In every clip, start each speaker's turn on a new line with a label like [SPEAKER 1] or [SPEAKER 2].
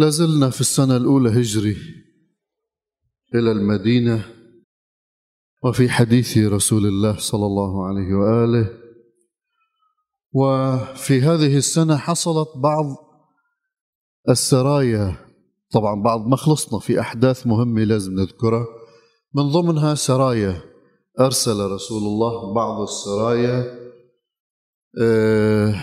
[SPEAKER 1] لازلنا في السنة الأولى هجري إلى المدينة وفي حديث رسول الله صلى الله عليه وآله. وفي هذه السنة حصلت بعض السرايا. طبعا بعد ما خلصنا في أحداث مهمة لازم نذكرها. من ضمنها سرايا. أرسل رسول الله بعض السرايا آه،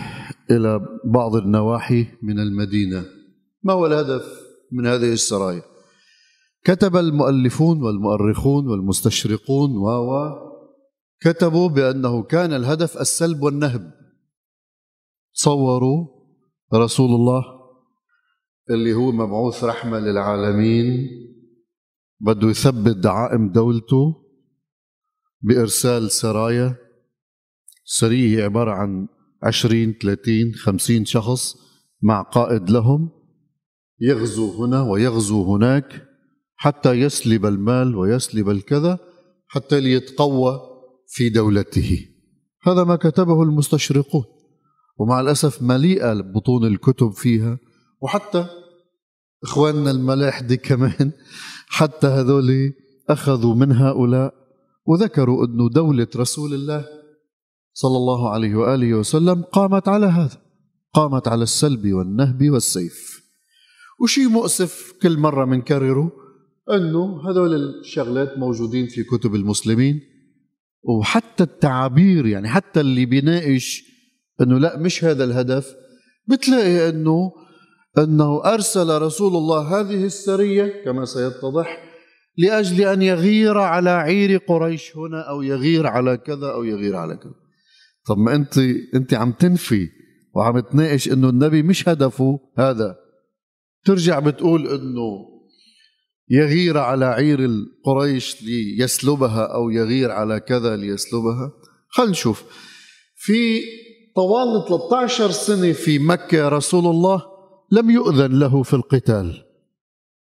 [SPEAKER 1] إلى بعض النواحي من المدينة. ما هو الهدف من هذه السرايا؟ كتب المؤلفون والمؤرخون والمستشرقون و كتبوا بأنه كان الهدف السلب والنهب. تصوروا رسول الله اللي هو مبعوث رحمة للعالمين بده يثبت دعائم دولته بإرسال سرايا. سرية عبارة عن عشرين ثلاثين خمسين شخص مع قائد لهم. يغزو هنا ويغزو هناك حتى يسلب المال ويسلب الكذا حتى ليتقوى في دولته. هذا ما كتبه المستشرقون. ومع الأسف مليئة بطون الكتب فيها. وحتى إخواننا الملاحدة كمان حتى هذول أخذوا من هؤلاء وذكروا أنه دولة رسول الله صلى الله عليه وآله وسلم قامت على هذا قامت على السلب والنهب والسيف. وشيء مؤسف كل مرة منكرره أنه هذول الشغلات موجودين في كتب المسلمين. وحتى التعابير يعني حتى اللي بيناقش أنه لا مش هذا الهدف. بتلاقي أنه أنه أرسل رسول الله هذه السرية كما سيتضح لأجل أن يغير على عير قريش هنا أو يغير على كذا أو يغير على كذا. طب ما أنت أنت عم تنفي وعم تناقش أنه النبي مش هدفه هذا. ترجع بتقول أنه يغير على عير القريش ليسلبها أو يغير على كذا ليسلبها؟ خلينا نشوف. في طوال 13 سنة في مكة رسول الله لم يؤذن له في القتال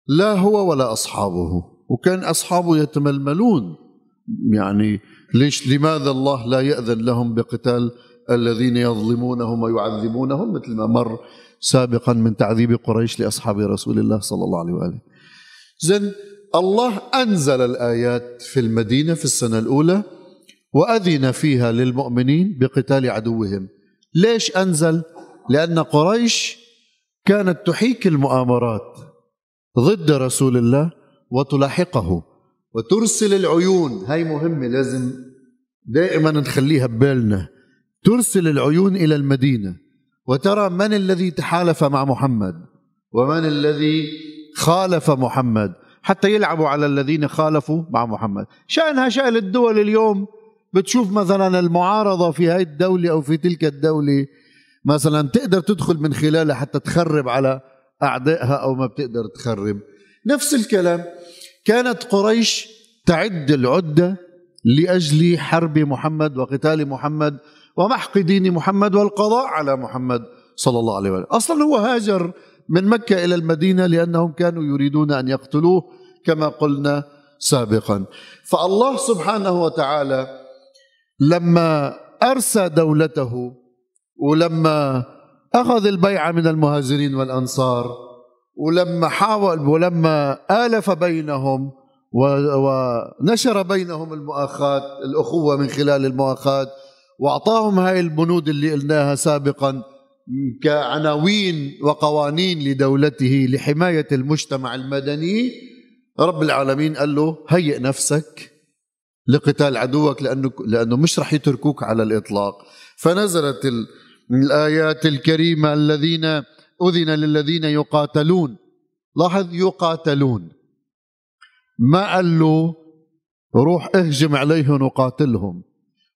[SPEAKER 1] لا هو ولا أصحابه وكان أصحابه يتململون. يعني ليش؟ لماذا الله لا يأذن لهم بقتال الذين يظلمونهم ويعذبونهم مثل ما مر سابقا من تعذيب قريش لأصحاب رسول الله صلى الله عليه وآله. زين الله أنزل الآيات في المدينة في السنة الأولى وأذن فيها للمؤمنين بقتال عدوهم. ليش أنزل؟ لأن قريش كانت تحيك المؤامرات ضد رسول الله وتلاحقه وترسل العيون. هاي مهمة لازم دائما نخليها ببالنا. ترسل العيون إلى المدينة. وترى من الذي تحالف مع محمد؟ ومن الذي خالف محمد؟ حتى يلعبوا على الذين خالفوا مع محمد. شأنها شأن الدول اليوم بتشوف مثلا المعارضة في هاي الدولة أو في تلك الدولة مثلا تقدر تدخل من خلالها حتى تخرب على أعدائها أو ما بتقدر تخرب. نفس الكلام كانت قريش تعد العدة لأجل حرب محمد وقتال محمد ومحق دين محمد والقضاء على محمد صلى الله عليه وسلم. أصلا هو هاجر من مكة إلى المدينة لأنهم كانوا يريدون أن يقتلوه كما قلنا سابقا. فالله سبحانه وتعالى لما أرسى دولته ولما أخذ البيعة من المهاجرين والأنصار ولما حاول ولما آلف بينهم ونشر بينهم المؤاخاة الأخوة من خلال المؤاخاة وأعطاهم هاي البنود اللي قلناها سابقا كعناوين وقوانين لدولته لحماية المجتمع المدني. رب العالمين قال له هيئ نفسك لقتال عدوك لأنه, لأنه مش رح يتركوك على الإطلاق. فنزلت الآيات الكريمة الذين أذن للذين يقاتلون. لاحظ يقاتلون. ما قال له روح اهجم عليهم وقاتلهم.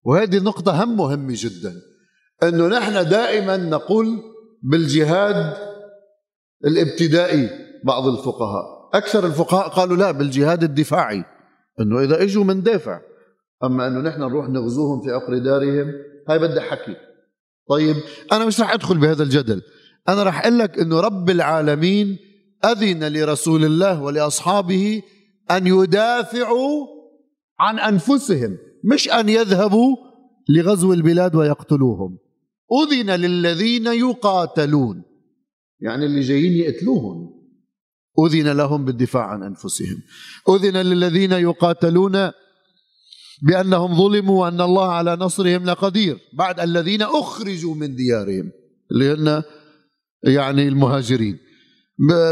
[SPEAKER 1] وهذه نقطة هم مهمة جدا. أنه نحن دائما نقول بالجهاد الابتدائي بعض الفقهاء. أكثر الفقهاء قالوا لا بالجهاد الدفاعي. أنه إذا إجوا من دافع. أما أنه نحن نروح نغزوهم في عقر دارهم هاي بدها حكي طيب أنا مش رح أدخل بهذا الجدل. أنا رح أقول لك أنه رب العالمين أذن لرسول الله ولأصحابه أن يدافعوا عن أنفسهم. مش أن يذهبوا لغزو البلاد ويقتلوهم. أذن للذين يقاتلون. يعني اللي جايين يقتلوهم. أذن لهم بالدفاع عن أنفسهم. أذن للذين يقاتلون بأنهم ظلموا وأن الله على نصرهم لقدير. بعد الذين أخرجوا من ديارهم. اللي هن يعني المهاجرين.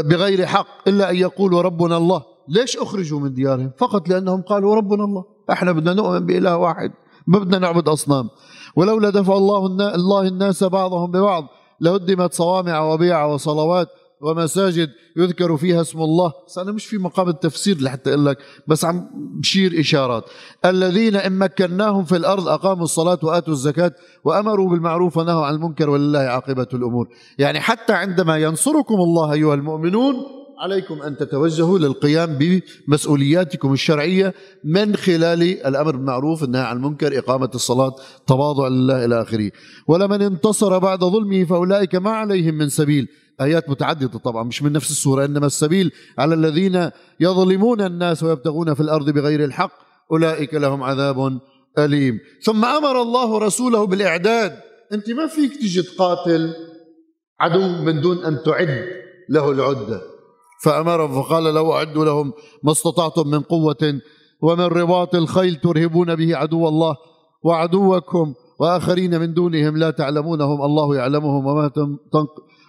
[SPEAKER 1] بغير حق إلا أن يقولوا ربنا الله. ليش أخرجوا من ديارهم؟ فقط لأنهم قالوا ربنا الله. إحنا بدنا نؤمن بإله واحد ما بدنا نعبد أصنام. ولولا دفع الله الله الناس بعضهم ببعض لهدمت صوامع وبيع وصلوات ومساجد يذكر فيها اسم الله. بس أنا مش في مقام التفسير لحتى أقول لك بس عم بشير إشارات. الذين إن مكناهم في الأرض أقاموا الصلاة وآتوا الزكاة وأمروا بالمعروف ونهوا عن المنكر ولله عاقبة الأمور. يعني حتى عندما ينصركم الله أيها المؤمنون عليكم أن تتوجهوا للقيام بمسؤولياتكم الشرعية من خلال الأمر بالمعروف النهي عن المنكر إقامة الصلاة تواضع لله إلى آخره. ولمن انتصر بعد ظلمه فأولئك ما عليهم من سبيل. آيات متعددة طبعا مش من نفس السورة إنما السبيل على الذين يظلمون الناس ويبتغون في الأرض بغير الحق أولئك لهم عذاب أليم. ثم أمر الله رسوله بالإعداد. أنت ما فيك تجي تقاتل عدو من دون أن تعد له العدة. فأمر فقال له أعدوا لهم ما استطعتم من قوة ومن رباط الخيل ترهبون به عدو الله وعدوكم وآخرين من دونهم لا تعلمونهم الله يعلمهم وما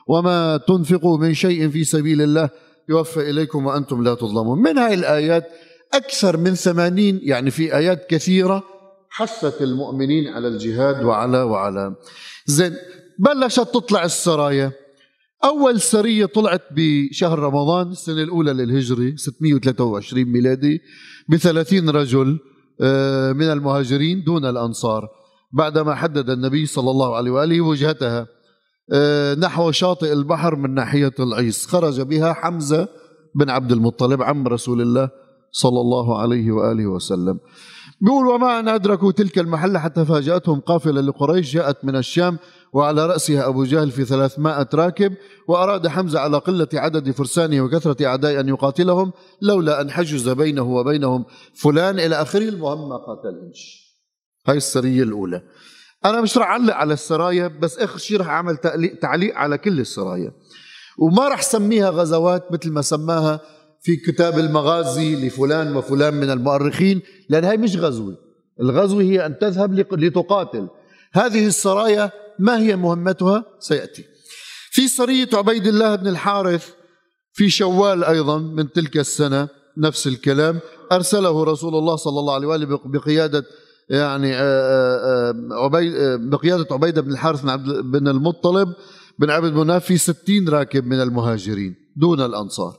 [SPEAKER 1] وما تنفقوا من شيء في سبيل الله يوفى إليكم وأنتم لا تظلمون. من هاي الآيات أكثر من ثمانين يعني في آيات كثيرة حثت المؤمنين على الجهاد وعلى وعلى زين بلشت تطلع السرايا. أول سرية طلعت بشهر رمضان السنة الأولى للهجرة 623 ميلادي بثلاثين رجل آه، من المهاجرين دون الأنصار. بعدما حدد النبي صلى الله عليه وآله وجهتها آه، نحو شاطئ البحر من ناحية العيس. خرج بها حمزة بن عبد المطلب عم رسول الله صلى الله عليه وآله وسلم. بيقول وما أن أدركوا تلك المحلة حتى فاجأتهم قافلة لقريش جاءت من الشام وعلى رأسها أبو جهل في ثلاثمائة راكب وأراد حمزة على قلة عدد فرسانه وكثرة أعداء أن يقاتلهم لولا أن حجز بينه وبينهم فلان إلى آخره المهم ما قاتلهمش. هاي السرية الأولى. أنا مش رح أعلق على السرايا بس آخر شيء رح أعمل تعليق على كل السرايا. وما رح سميها غزوات مثل ما سماها في كتاب المغازي لفلان وفلان من المؤرخين لأن هي مش غزوة. الغزوة هي أن تذهب لتقاتل. هذه السرايا ما هي مهمتها؟ سيأتي. في سرية عبيد الله بن الحارث في شوال أيضا من تلك السنة نفس الكلام. أرسله رسول الله صلى الله عليه وآله بقيادة يعني عبيد بقيادة عبيدة بن الحارث بن عبد بن المطلب بن عبد مناف في ستين راكب من المهاجرين دون الأنصار.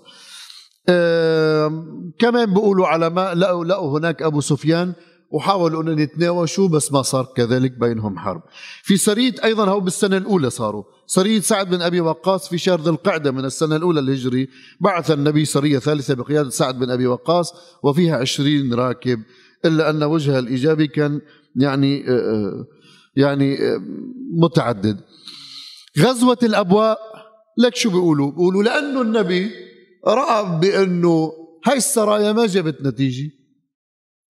[SPEAKER 1] كمان بيقولوا على ما لقوا لقوا هناك أبو سفيان وحاولوا أن يتناوشوا بس ما صار كذلك بينهم حرب. في سرية أيضا هو بالسنة الأولى صاروا. سرية سعد بن أبي وقاص في شهر ذي القعدة من السنة الأولى الهجري بعث النبي سرية ثالثة بقيادة سعد بن أبي وقاص وفيها عشرين راكب إلا أن وجهها الإيجابي كان يعني آه، آه، يعني آه، متعدد. غزوة الأبواء لك شو بيقولوا؟ بيقولوا لأنه النبي رأى بأنه هاي السرايا ما جابت نتيجة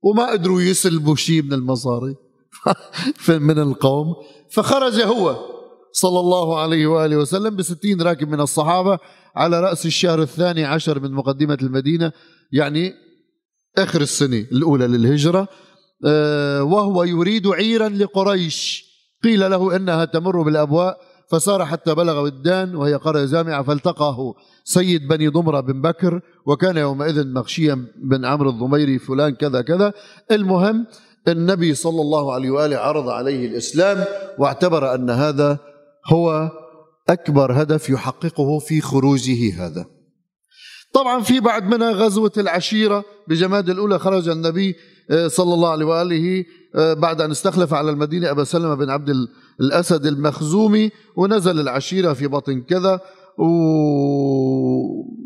[SPEAKER 1] وما قدروا يسلبوا شيء من المصاري من القوم. فخرج هو صلى الله عليه وآله وسلم بستين راكب من الصحابة على رأس الشهر الثاني عشر من مقدمة المدينة يعني آخر السنة الأولى للهجرة. آه، وهو يريد عيرا لقريش. قيل له إنها تمر بالأبواء فسار حتى بلغ ودان وهي قرية جامعة فالتقاه سيد بني ضمرة بن بكر وكان يومئذ مغشيا بن عمرو الضميري فلان كذا كذا. المهم النبي صلى الله عليه وآله عرض عليه الإسلام واعتبر أن هذا هو أكبر هدف يحققه في خروجه هذا. طبعا في بعد منها غزوة العشيرة بجماد الأولى خرج النبي آه، صلى الله عليه وآله آه، بعد أن استخلف على المدينة أبا سلمة بن عبد الأسد المخزومي ونزل العشيرة في بطن كذا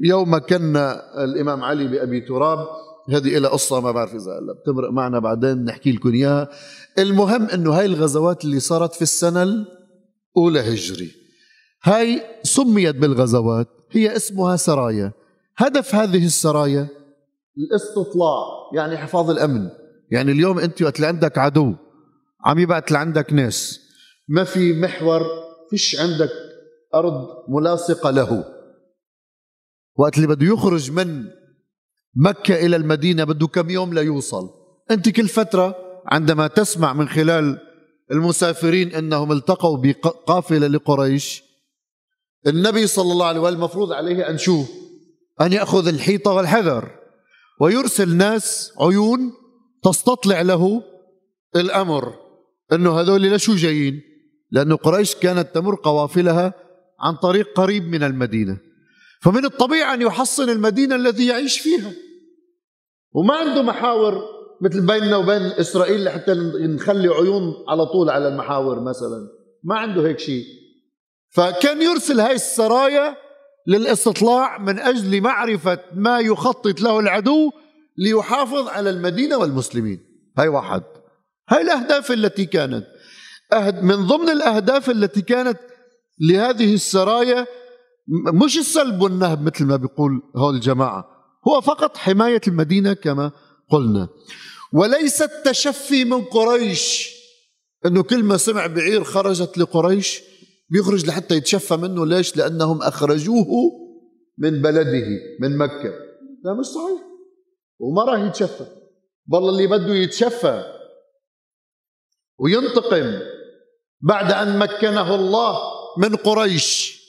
[SPEAKER 1] ويوم كان الإمام علي بأبي تراب هذه إلى قصة ما بعرف إذا بتمرق معنا بعدين نحكي لكم إياها. المهم أنه هاي الغزوات اللي صارت في السنة الأولى هجري. هاي سميت بالغزوات هي اسمها سرايا. هدف هذه السرايا؟ الاستطلاع يعني حفاظ الأمن. يعني اليوم أنت وقت عندك عدو عم يبعث لعندك ناس. ما في محور فيش عندك أرض ملاصقة له. وقت اللي بده يخرج من مكة إلى المدينة بده كم يوم ليوصل. أنت كل فترة عندما تسمع من خلال المسافرين أنهم التقوا بقافلة لقريش النبي صلى الله عليه وسلم المفروض عليه أن شو؟ أن يأخذ الحيطة والحذر. ويرسل ناس عيون تستطلع له الأمر. أنه هذول لشو جايين؟ لأنه قريش كانت تمر قوافلها عن طريق قريب من المدينة. فمن الطبيعي أن يحصن المدينة الذي يعيش فيها. وما عنده محاور مثل بيننا وبين إسرائيل لحتى نخلي عيون على طول على المحاور مثلا. ما عنده هيك شيء. فكان يرسل هاي السرايا للاستطلاع من أجل معرفة ما يخطط له العدو ليحافظ على المدينة والمسلمين. هاي واحد. هاي الأهداف التي كانت. من ضمن الأهداف التي كانت لهذه السرايا مش السلب والنهب مثل ما بيقول هول الجماعة. هو فقط حماية المدينة كما قلنا. وليس التشفي من قريش. إنه كل ما سمع بعير خرجت لقريش بيخرج لحتى يتشفى منه. ليش؟ لأنهم أخرجوه من بلده من مكة. لا مش صحيح. وما راح يتشفى. والله اللي بده يتشفى وينتقم. بعد أن مكنه الله من قريش.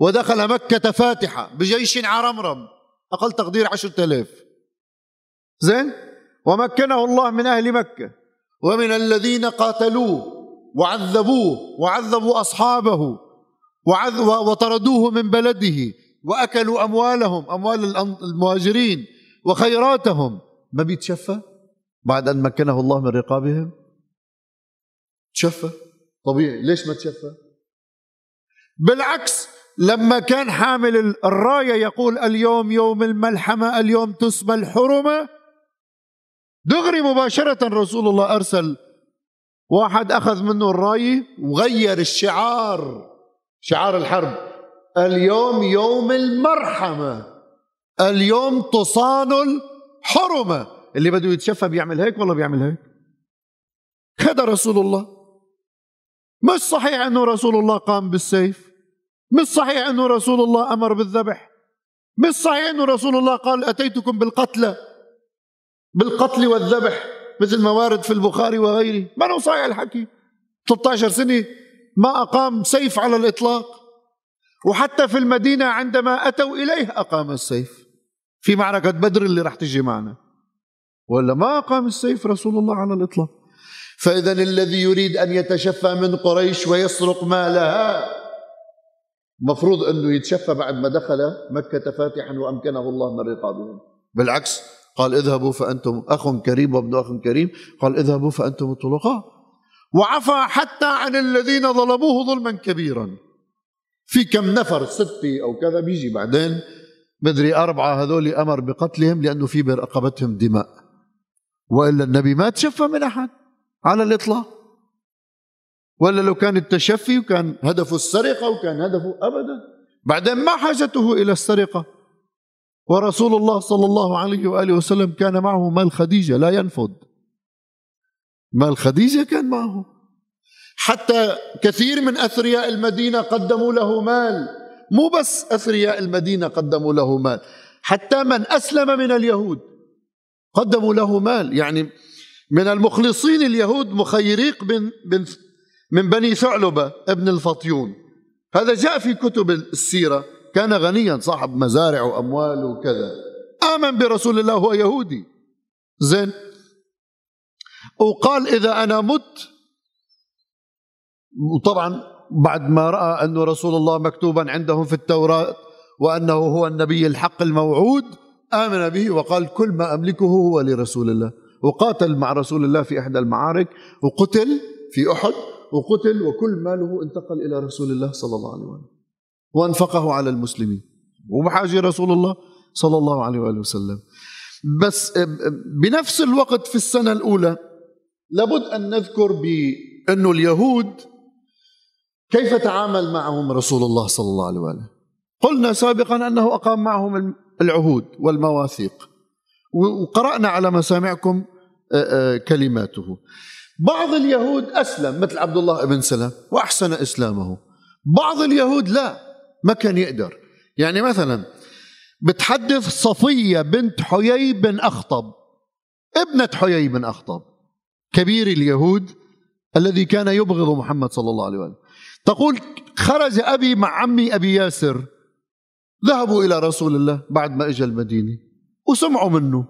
[SPEAKER 1] ودخل مكة فاتحة بجيش عرمرم. أقل تقدير عشرة آلاف. زين؟ ومكنه الله من أهل مكة. ومن الذين قاتلوه وعذبوه وعذبوا أصحابه وطردوه من بلده وأكلوا أموالهم أموال المهاجرين وخيراتهم. ما بيتشفى بعد أن مكنه الله من رقابهم؟ تشفى؟ طبيعي. ليش ما تشفى؟ بالعكس لما كان حامل الراية يقول اليوم يوم الملحمة اليوم تسمى الحرمة دغري مباشرة رسول الله أرسل واحد أخذ منه الراية وغير الشعار شعار الحرب. اليوم يوم المرحمة اليوم تصان الحرمة. اللي بده يتشفى بيعمل هيك؟ ولا بيعمل هيك. هذا رسول الله. مش صحيح أنه رسول الله قام بالسيف؟ مش صحيح أنه رسول الله أمر بالذبح؟ مش صحيح أنه رسول الله قال أتيتكم بالقتلى بالقتل والذبح مثل ما وارد في البخاري وغيره؟ ما هو صحيح الحكي. 13 سنة ما أقام سيف على الإطلاق. وحتى في المدينة عندما أتوا إليه أقام السيف. في معركة بدر اللي راح تجي معنا. ولا ما أقام السيف رسول الله على الإطلاق. فإذا الذي يريد أن يتشفى من قريش ويسرق مالها مفروض أنه يتشفى بعد ما دخل مكة فاتحا وأمكنه الله من رقابهم. بالعكس قال اذهبوا فأنتم أخ كريم وابن أخ كريم. قال اذهبوا فأنتم الطلقاء. وعفى حتى عن الذين ظلموه ظلما كبيرا. في كم نفر ستة أو كذا بيجي بعدين. مدري أربعة هذول أمر بقتلهم لأنه في برقبتهم دماء. وإلا النبي ما تشفى من أحد. على الإطلاق؟ ولا لو كان التشفي وكان هدفه السرقة وكان هدفه أبدا بعدين ما حاجته إلى السرقة؟ ورسول الله صلى الله عليه وآله وسلم كان معه مال خديجة لا ينفد. مال خديجة كان معه. حتى كثير من أثرياء المدينة قدموا له مال. مو بس أثرياء المدينة قدموا له مال حتى من أسلم من اليهود قدموا له مال. يعني من المخلصين اليهود مخيريق بن, بن من بني ثعلبة ابن الفطيون. هذا جاء في كتب السيرة. كان غنيا صاحب مزارع وأموال وكذا. آمن برسول الله هو يهودي. زين. وقال إذا أنا مت وطبعا بعد ما رأى أن رسول الله مكتوبا عندهم في التوراة وأنه هو النبي الحق الموعود آمن به وقال كل ما أملكه هو لرسول الله. وقاتل مع رسول الله في إحدى المعارك وقتل في أحد وقتل وكل ماله انتقل إلى رسول الله صلى الله عليه وسلم. وأنفقه على المسلمين. وبحاجة رسول الله صلى الله عليه وآله وسلم. بس بنفس الوقت في السنة الأولى لابد أن نذكر بأنه اليهود كيف تعامل معهم رسول الله صلى الله عليه وآله قلنا سابقا أنه أقام معهم العهود والمواثيق. وقرأنا على مسامعكم كلماته. بعض اليهود أسلم مثل عبد الله بن سلام وأحسن إسلامه. بعض اليهود لا ما كان يقدر. يعني مثلا بتحدث صفية بنت حيي بن أخطب. ابنة حيي بن أخطب. كبير اليهود الذي كان يبغض محمد صلى الله عليه وسلم. تقول خرج أبي مع عمي أبي ياسر. ذهبوا إلى رسول الله بعد ما إجا المدينة. وسمعوا منه.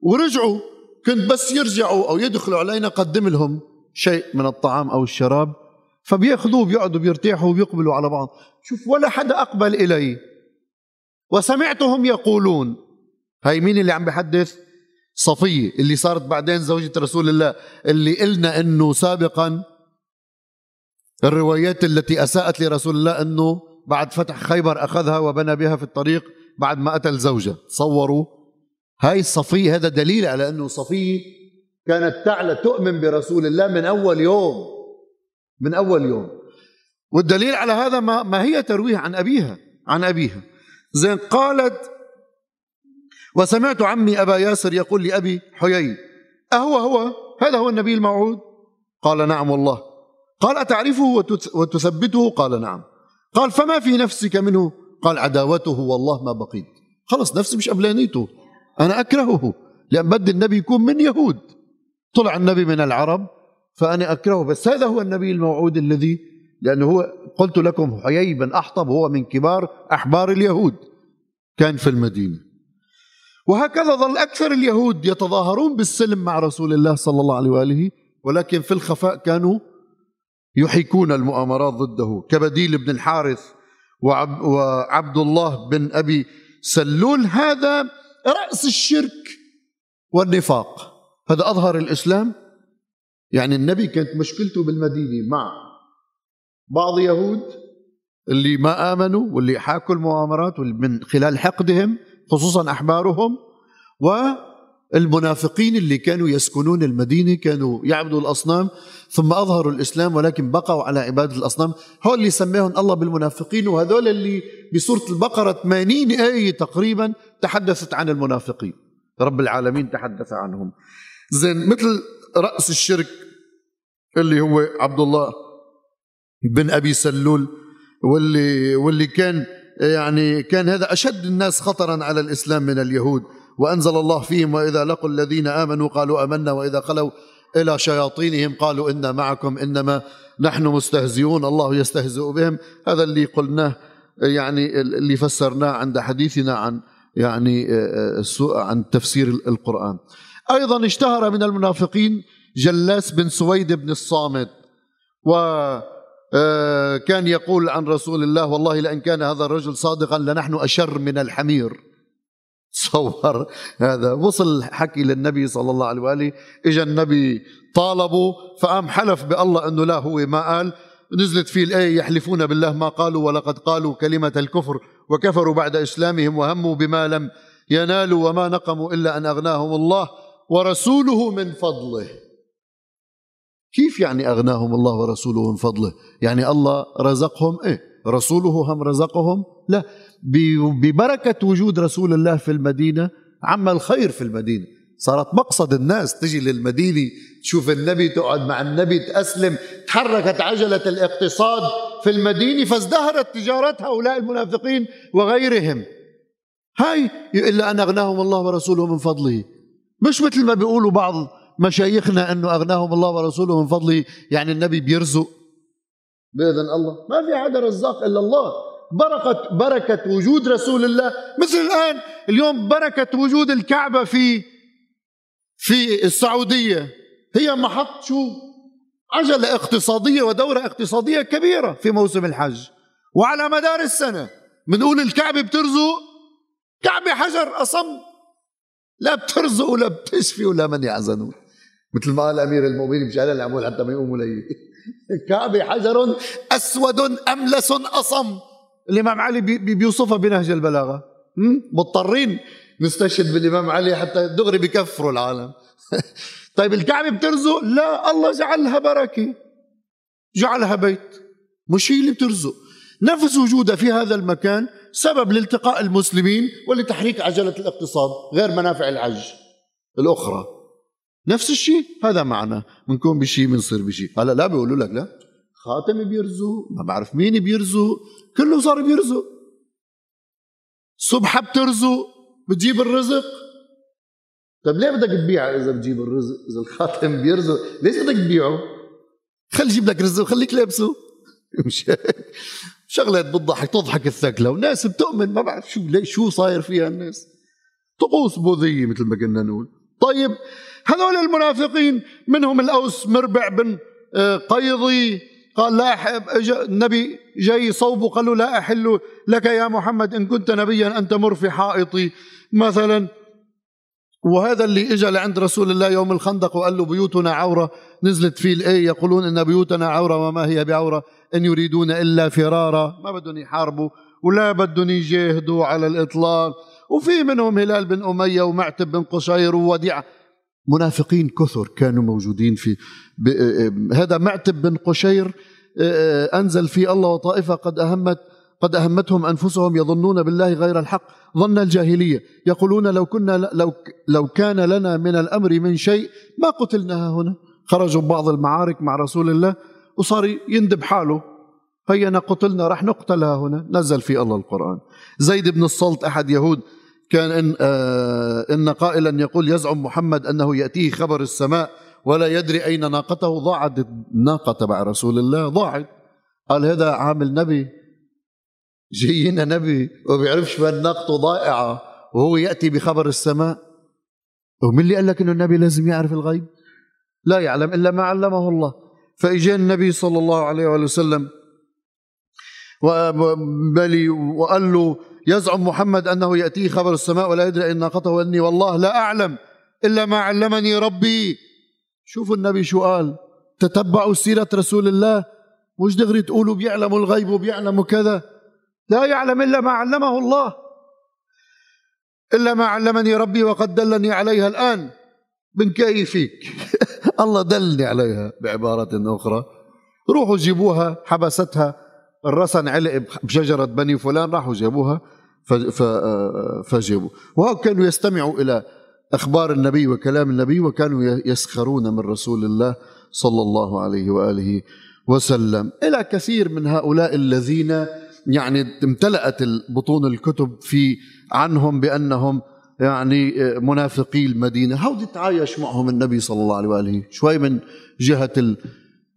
[SPEAKER 1] ورجعوا كنت بس يرجعوا أو يدخلوا علينا قدم لهم شيء من الطعام أو الشراب فبيأخذوه بيقعدوا بيرتاحوا وبيقبلوا على بعض. شوف ولا حدا أقبل إلي. وسمعتهم يقولون. هاي مين اللي عم بحدث؟ صفية اللي صارت بعدين زوجة رسول الله اللي قلنا إنه سابقا الروايات التي أساءت لرسول الله إنه بعد فتح خيبر أخذها وبنى بها في الطريق بعد ما قتل زوجة. تصوروا؟ هاي الصفية هذا دليل على أنه صفية كانت تعلى تؤمن برسول الله من أول يوم من أول يوم. والدليل على هذا ما, ما هي ترويه عن أبيها عن أبيها. زين قالت وسمعت عمي أبا ياسر يقول لأبي حيي أهو هو هذا هو النبي الموعود؟ قال نعم والله. قال أتعرفه وتثبته؟ قال نعم. قال فما في نفسك منه؟ قال عداوته والله ما بقيت. خلص نفسي مش قبلانيته. أنا أكرهه لأن بدي النبي يكون من يهود. طلع النبي من العرب فأنا أكرهه. بس هذا هو النبي الموعود الذي لأنه هو قلت لكم حيي بن أحطب هو من كبار أحبار اليهود. كان في المدينة. وهكذا ظل أكثر اليهود يتظاهرون بالسلم مع رسول الله صلى الله عليه وآله ولكن في الخفاء كانوا يحيكون المؤامرات ضده. كبديل بن الحارث وعبد الله بن أبي سلول هذا رأس الشرك والنفاق. هذا أظهر الإسلام. يعني النبي كانت مشكلته بالمدينة مع بعض يهود اللي ما آمنوا واللي حاكوا المؤامرات من خلال حقدهم خصوصا أحبارهم والمنافقين اللي كانوا يسكنون المدينة كانوا يعبدوا الأصنام. ثم أظهروا الإسلام ولكن بقوا على عبادة الأصنام. هو اللي سماهم الله بالمنافقين وهذول اللي بسورة البقرة 80 آية تقريبا تحدثت عن المنافقين. رب العالمين تحدث عنهم. زين مثل رأس الشرك اللي هو عبد الله بن أبي سلول واللي واللي كان يعني كان هذا أشد الناس خطرا على الإسلام من اليهود وأنزل الله فيهم وإذا لقوا الذين آمنوا قالوا أمنا وإذا خلوا إلى شياطينهم قالوا إنا معكم إنما نحن مستهزئون الله يستهزئ بهم. هذا اللي قلناه يعني اللي فسرناه عند حديثنا عن يعني عن تفسير القرآن. أيضا اشتهر من المنافقين جلاس بن سويد بن الصامت و آه، يقول عن رسول الله والله لأن كان هذا الرجل صادقا لنحن أشر من الحمير. تصور هذا. وصل حكي للنبي صلى الله عليه وآله. إجا النبي طالبوا فقام حلف بالله أنه لا هو ما قال. نزلت فيه الآية يحلفون بالله ما قالوا ولقد قالوا كلمة الكفر وكفروا بعد إسلامهم وهموا بما لم ينالوا وما نقموا إلا أن أغناهم الله ورسوله من فضله. كيف يعني أغناهم الله ورسوله من فضله؟ يعني الله رزقهم إيه؟ رسوله هم رزقهم؟ لا. ببركة وجود رسول الله في المدينة عم الخير في المدينة. صارت مقصد الناس تجي للمدينة تشوف النبي تقعد مع النبي تأسلم. تحركت عجلة الاقتصاد في المدينة فازدهرت تجارة هؤلاء المنافقين وغيرهم. هاي إلا أن أغناهم الله ورسوله من فضله. مش مثل ما بيقولوا بعض مشايخنا إنه أغناهم الله ورسوله من فضله يعني النبي بيرزق. بإذن الله. ما في حدا رزاق إلا الله. بركة بركة وجود رسول الله. مثل الآن اليوم بركة وجود الكعبة في في السعودية. هي محط شو؟ عجلة اقتصادية ودورة اقتصادية كبيرة في موسم الحج. وعلى مدار السنة بنقول الكعبة بترزق كعبة حجر أصم. لا بترزق ولا بتشفي ولا من يحزنون مثل ما قال أمير المؤمنين مش قال العمول حتى ما يقوموا لي. الكعبة حجر أسود أملس أصم. الإمام علي بيوصفها بنهج البلاغة. مضطرين. نستشهد بالإمام علي حتى دغري بكفروا العالم. طيب الكعبه بترزق؟ لا الله جعلها بركة. جعلها بيت. مش هي اللي بترزق. نفس وجودها في هذا المكان سبب لالتقاء المسلمين ولتحريك عجلة الاقتصاد غير منافع الحج الأخرى. نفس الشيء هذا معنى بنكون بشيء بنصير بشيء هلا لا بيقولوا لك لا. خاتم بيرزق ما بعرف مين بيرزق كله صار بيرزق. الصبح بترزق. بتجيب الرزق؟ طيب ليه بدك تبيعها إذا بتجيب الرزق؟ إذا الخاتم بيرزق. ليش بدك تبيعه؟ خلي يجيب لك رزق وخليك لابسه. مش شغلات بتضحك تضحك الثكلة وناس بتؤمن ما بعرف شو ليش شو صاير فيها الناس. طقوس بوذية مثل ما كنا نقول. طيب هذول المنافقين منهم الأوس مربع بن آه، قيضي. قال لا اجى النبي جاي صوبه قال له لا أحل لك يا محمد إن كنت نبيا ان تمر في حائطي. مثلا وهذا اللي اجى لعند رسول الله يوم الخندق وقال له بيوتنا عورة نزلت فيه الآية يقولون إن بيوتنا عورة وما هي بعورة إن يريدون إلا فرارا ما بدهم يحاربوا ولا بدهم يجاهدوا على الإطلاق. وفي منهم هلال بن أمية ومعتب بن قشير ووديعة. منافقين كثر كانوا موجودين في هذا معتب بن قشير أنزل في الله وطائفه قد أهمت قد أهمتهم أنفسهم يظنون بالله غير الحق ظن الجاهلية. يقولون لو كنا لو لو كان لنا من الأمر من شيء ما قتلنا هنا. خرجوا ببعض المعارك مع رسول الله وصار يندب حاله. هينا قتلنا رح نقتل هنا. نزل في الله القرآن. زيد بن الصلت أحد يهود كان إن, آه إن قائلا يقول يزعم محمد أنه يأتيه خبر السماء ولا يدري أين ناقته. ضاعت الناقة تبع رسول الله ضاعت. قال هذا عامل نبي. جاينا نبي وبيعرفش وين ناقته ضائعة وهو يأتي بخبر السماء. ومن اللي قال لك أنه النبي لازم يعرف الغيب؟ لا يعلم إلا ما علمه الله. فإجا النبي صلى الله عليه وسلم وقال له يزعم محمد أنه يأتيه خبر السماء ولا يدري أن ناقته وأني والله لا أعلم إلا ما علمني ربي. شوفوا النبي شو قال تتبعوا سيرة رسول الله؟ مش دغري تقولوا بيعلموا الغيب وبيعلموا كذا؟ لا يعلم إلا ما علمه الله. إلا ما علمني ربي وقد دلني عليها الآن. من كيفك الله دلني عليها بعبارة أخرى. روحوا جيبوها حبستها الرسن علق بشجرة بني فلان راحوا جابوها فجابوا. وهو كانوا يستمعوا إلى أخبار النبي وكلام النبي وكانوا يسخرون من رسول الله صلى الله عليه وآله وسلم. إلى كثير من هؤلاء الذين يعني امتلأت بطون الكتب في عنهم بأنهم يعني منافقي المدينة. هودي تعايش معهم النبي صلى الله عليه وآله؟ شوي من جهة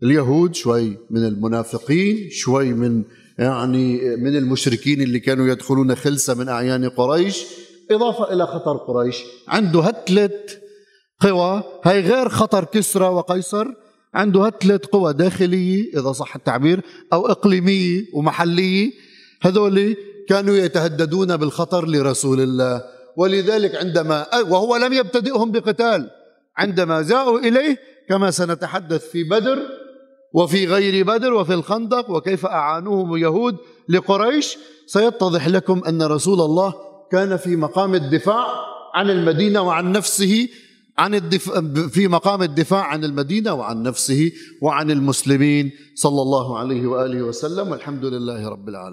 [SPEAKER 1] اليهود شوي من المنافقين شوي من يعني من المشركين اللي كانوا يدخلون خلسة من أعيان قريش. إضافة إلى خطر قريش. عنده هتلة قوى. هي غير خطر كسرى وقيصر. عنده هتلة قوى داخلية إذا صح التعبير أو إقليمية ومحلية. هذول كانوا يتهددون بالخطر لرسول الله. ولذلك عندما وهو لم يبتدئهم بقتال. عندما جاءوا إليه كما سنتحدث في بدر وفي غير بدر وفي الخندق وكيف أعانوهم اليهود لقريش سيتضح لكم أن رسول الله كان في مقام الدفاع عن المدينة وعن نفسه عن الدفاع في مقام الدفاع عن المدينة وعن نفسه وعن المسلمين. صلى الله عليه وآله وسلم والحمد لله رب العالمين.